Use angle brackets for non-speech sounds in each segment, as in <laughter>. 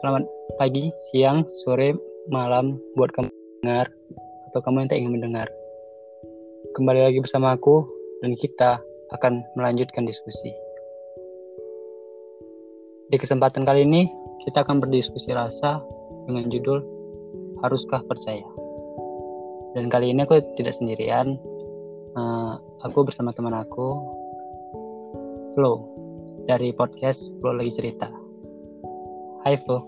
Selamat pagi, siang, sore, malam buat kamu dengar atau kamu yang tak ingin mendengar. Kembali lagi bersama aku dan kita akan melanjutkan diskusi. Di kesempatan kali ini kita akan berdiskusi rasa dengan judul Haruskah Percaya? Dan kali ini aku tidak sendirian. Uh, aku bersama teman aku, Flo, dari podcast Flo Lagi Cerita. Hai Flo.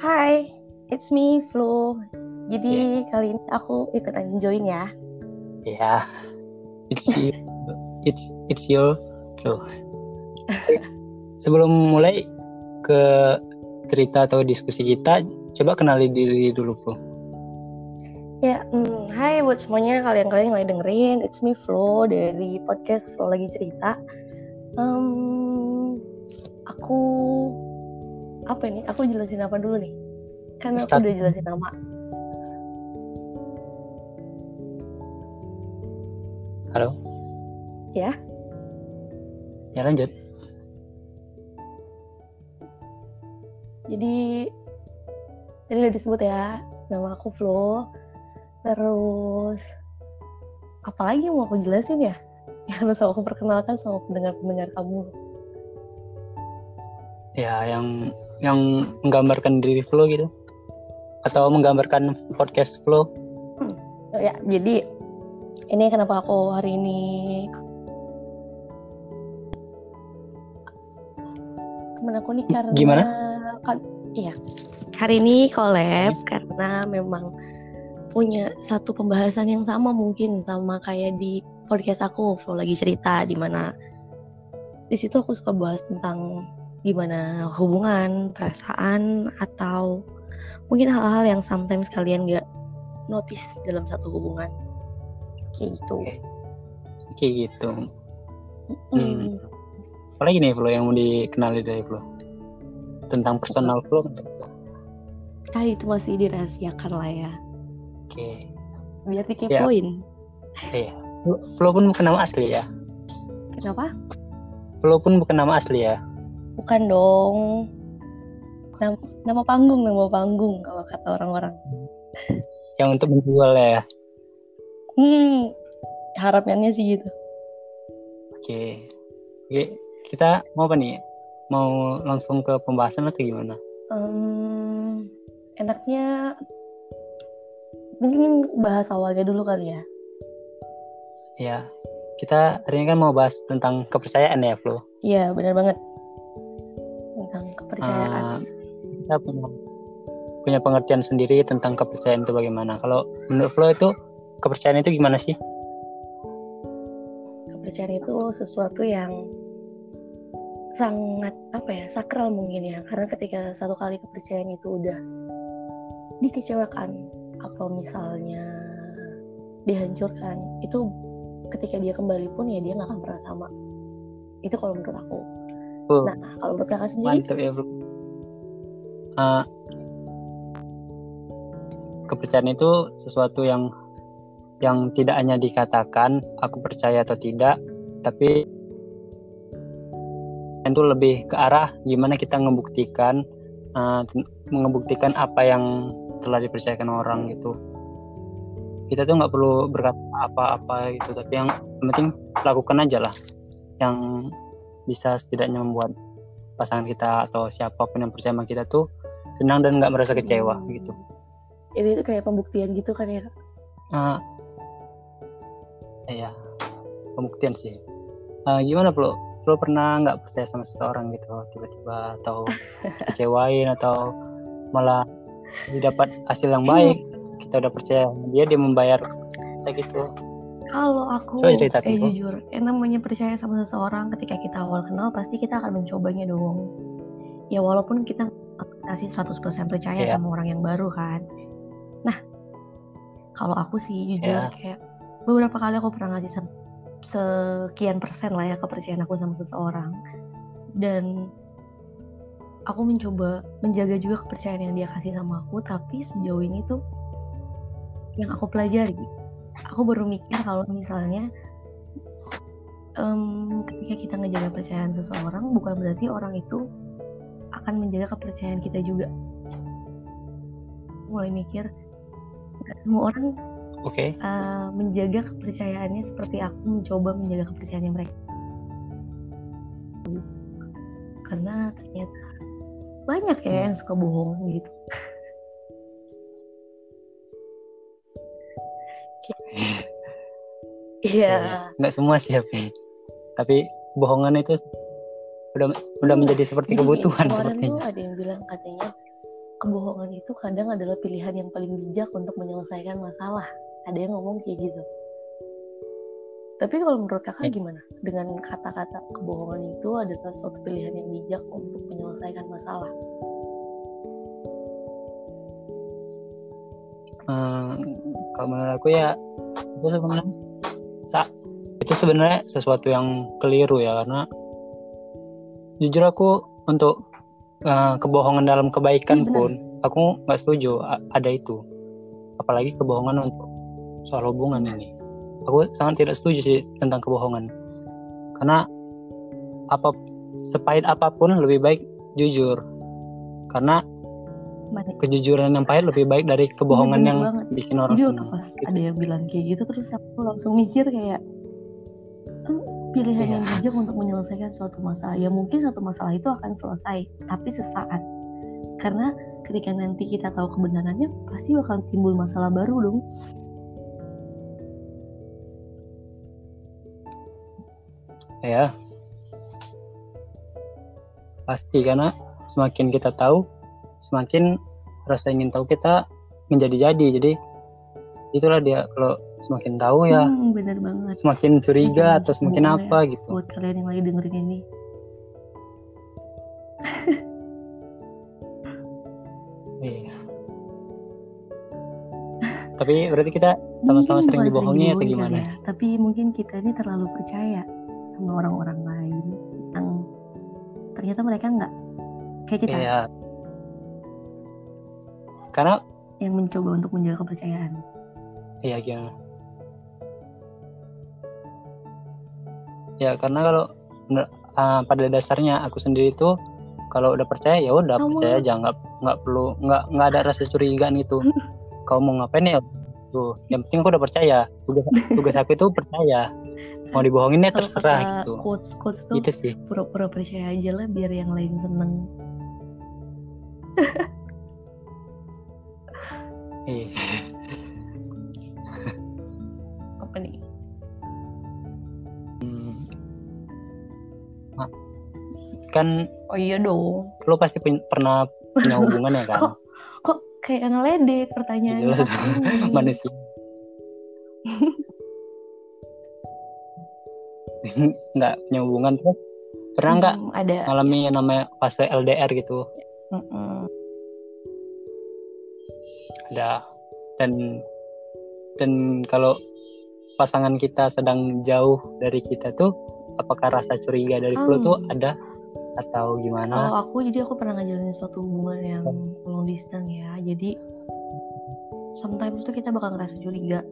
Hai, it's me Flo. Jadi yeah. kali ini aku ikutan join ya. Ya, yeah. it's you, it's it's your Flo. <laughs> Sebelum mulai ke cerita atau diskusi kita, coba kenali diri dulu Flo. Ya, hmm, hai buat semuanya kalian-kalian yang lagi dengerin, it's me Flo dari podcast Flo lagi cerita. Um, aku apa ini? Aku jelasin apa dulu nih? Karena aku udah jelasin nama. Halo. Ya. Ya lanjut. Jadi tadi udah disebut ya nama aku Flo. Terus apalagi mau aku jelasin ya? <laughs> Yang harus aku perkenalkan sama pendengar-pendengar kamu. Ya, yang yang menggambarkan diri Flo gitu atau menggambarkan podcast Flo hmm. oh ya jadi ini kenapa aku hari ini temen aku nih karena gimana kan iya hari ini collab hmm. karena memang punya satu pembahasan yang sama mungkin sama kayak di podcast aku Flo lagi cerita di mana di situ aku suka bahas tentang gimana hubungan, perasaan, atau mungkin hal-hal yang sometimes kalian gak notice dalam satu hubungan. Kayak gitu. Kayak gitu. Mm. Hmm. Apalagi nih Flo yang mau dikenali dari Flo? Tentang personal Flo? Ah itu masih dirahasiakan lah ya. Oke. Okay. Biar dikepoin. Ya. Iya. Flo pun bukan nama asli ya? Kenapa? Flo pun bukan nama asli ya? Bukan dong. Nama, nama panggung, nama panggung kalau kata orang-orang. Yang untuk menjual ya? Hmm, harapannya sih gitu. Oke. Oke, kita mau apa nih? Mau langsung ke pembahasan atau gimana? Um, enaknya mungkin bahas awalnya dulu kali ya. Ya, kita hari ini kan mau bahas tentang kepercayaan ya, Flo. Iya, benar banget tentang kepercayaan? Uh, kita punya punya pengertian sendiri tentang kepercayaan itu bagaimana. Kalau menurut Flo itu kepercayaan itu gimana sih? Kepercayaan itu sesuatu yang sangat apa ya sakral mungkin ya karena ketika satu kali kepercayaan itu udah dikecewakan atau misalnya dihancurkan itu ketika dia kembali pun ya dia nggak akan pernah sama itu kalau menurut aku Oh. Nah, kalau menurut kakak sendiri? Mantap ya, bro. Uh, kepercayaan itu sesuatu yang yang tidak hanya dikatakan aku percaya atau tidak, tapi itu lebih ke arah gimana kita membuktikan uh, mengebuktikan apa yang telah dipercayakan orang gitu. Kita tuh nggak perlu berkata apa-apa gitu, tapi yang penting lakukan aja lah. Yang bisa setidaknya membuat pasangan kita atau siapa pun yang percaya sama kita tuh senang dan nggak merasa kecewa hmm. gitu. Ini tuh kayak pembuktian gitu kan ya? Uh, iya, pembuktian sih. Uh, gimana Flo? Flo pernah nggak percaya sama seseorang gitu tiba-tiba atau <laughs> kecewain atau malah didapat hasil yang baik kita udah percaya dia dia membayar kayak gitu kalau aku kayak jujur, yang namanya percaya sama seseorang ketika kita awal kenal pasti kita akan mencobanya dong. Ya walaupun kita kasih 100% percaya yeah. sama orang yang baru kan. Nah, kalau aku sih jujur yeah. kayak beberapa kali aku pernah ngasih sekian persen lah ya kepercayaan aku sama seseorang. Dan aku mencoba menjaga juga kepercayaan yang dia kasih sama aku, tapi sejauh ini tuh yang aku pelajari aku baru mikir kalau misalnya um, ketika kita ngejaga percayaan seseorang bukan berarti orang itu akan menjaga kepercayaan kita juga. Mulai mikir semua orang okay. uh, menjaga kepercayaannya seperti aku mencoba menjaga kepercayaannya mereka. Karena ternyata banyak ya yang suka bohong gitu Iya. Nggak semua sih tapi, tapi bohongan itu udah udah menjadi seperti kebutuhan sepertinya. ada yang bilang katanya kebohongan itu kadang adalah pilihan yang paling bijak untuk menyelesaikan masalah. Ada yang ngomong kayak gitu. Tapi kalau menurut kakak ya. gimana? Dengan kata-kata kebohongan itu adalah suatu pilihan yang bijak untuk menyelesaikan masalah. Hmm, kalau menurut aku ya itu sebenarnya sa itu sebenarnya sesuatu yang keliru ya karena jujur aku untuk uh, kebohongan dalam kebaikan ya, pun aku nggak setuju ada itu. Apalagi kebohongan untuk soal hubungan ini. Aku sangat tidak setuju sih tentang kebohongan. Karena apa sepahit apa pun lebih baik jujur. Karena kejujuran yang pahit lebih baik dari kebohongan ya, yang banget. bikin orang senang pas gitu. ada yang bilang kayak gitu terus aku langsung mikir kayak pilihan yeah. yang bijak untuk menyelesaikan suatu masalah ya mungkin satu masalah itu akan selesai tapi sesaat karena ketika nanti kita tahu kebenarannya pasti bakal timbul masalah baru dong ya pasti karena semakin kita tahu semakin rasa ingin tahu kita menjadi-jadi. Jadi itulah dia kalau semakin tahu ya hmm, bener banget. semakin curiga atau semakin apa ya, gitu. buat kalian yang lagi dengerin ini. Iya. Tapi berarti kita sama-sama sering dibohongi atau gimana? ya. tapi mungkin kita ini terlalu percaya sama orang-orang lain yang ternyata mereka nggak kayak kita. Iya. Karena yang mencoba untuk menjaga kepercayaan. Iya gimana? Ya karena kalau uh, pada dasarnya aku sendiri itu kalau udah percaya ya udah percaya aja nggak nggak perlu nggak nggak ada rasa curiga itu kau mau ngapain ya? Tuh yang penting aku udah percaya. Tugas tugas aku itu percaya. Mau dibohongin ya terserah gitu. quotes quotes tuh itu sih. pura-pura percaya aja lah biar yang lain seneng <laughs> iya. Apa nih? Hmm. kan oh iya dong. lo pasti pernah punya <laughs> hubungan ya kan? Kok, kok kayak ngeledek pertanyaannya? <laughs> Manusia. <laughs> Nggak punya hubungan terus pernah nggak hmm, ada. ngalami yang namanya fase LDR gitu? Mm ada dan dan kalau pasangan kita sedang jauh dari kita tuh apakah rasa curiga dari oh. tuh ada atau gimana? Kalau aku jadi aku pernah ngejalanin suatu hubungan yang long distance ya. Jadi sometimes tuh kita bakal ngerasa curiga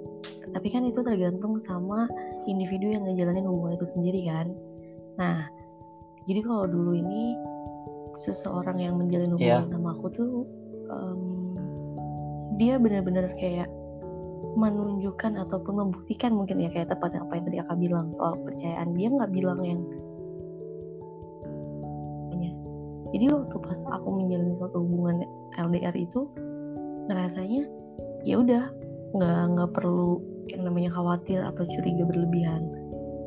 tapi kan itu tergantung sama individu yang ngejalanin hubungan itu sendiri kan nah jadi kalau dulu ini seseorang yang menjalin hubungan yeah. sama aku tuh um, dia benar-benar kayak menunjukkan ataupun membuktikan mungkin ya kayak tepatnya apa yang tadi aku bilang soal kepercayaan. Dia nggak bilang yang jadi waktu pas aku menjalani suatu hubungan LDR itu ngerasanya ya udah nggak nggak perlu yang namanya khawatir atau curiga berlebihan.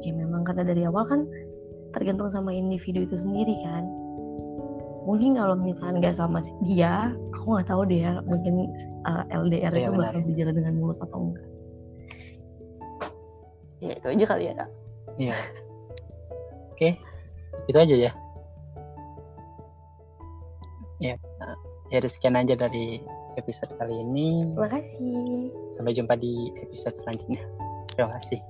Ya memang kata dari awal kan tergantung sama individu itu sendiri kan. Mungkin kalau misalnya nggak sama dia aku nggak tahu deh ya mungkin uh, eh, LDR ya, itu benar. bakal berjalan dengan mulus atau enggak ya itu aja kali ya kak iya oke itu aja ya ya ya sekian aja dari episode kali ini. Terima kasih. Sampai jumpa di episode selanjutnya. Terima kasih.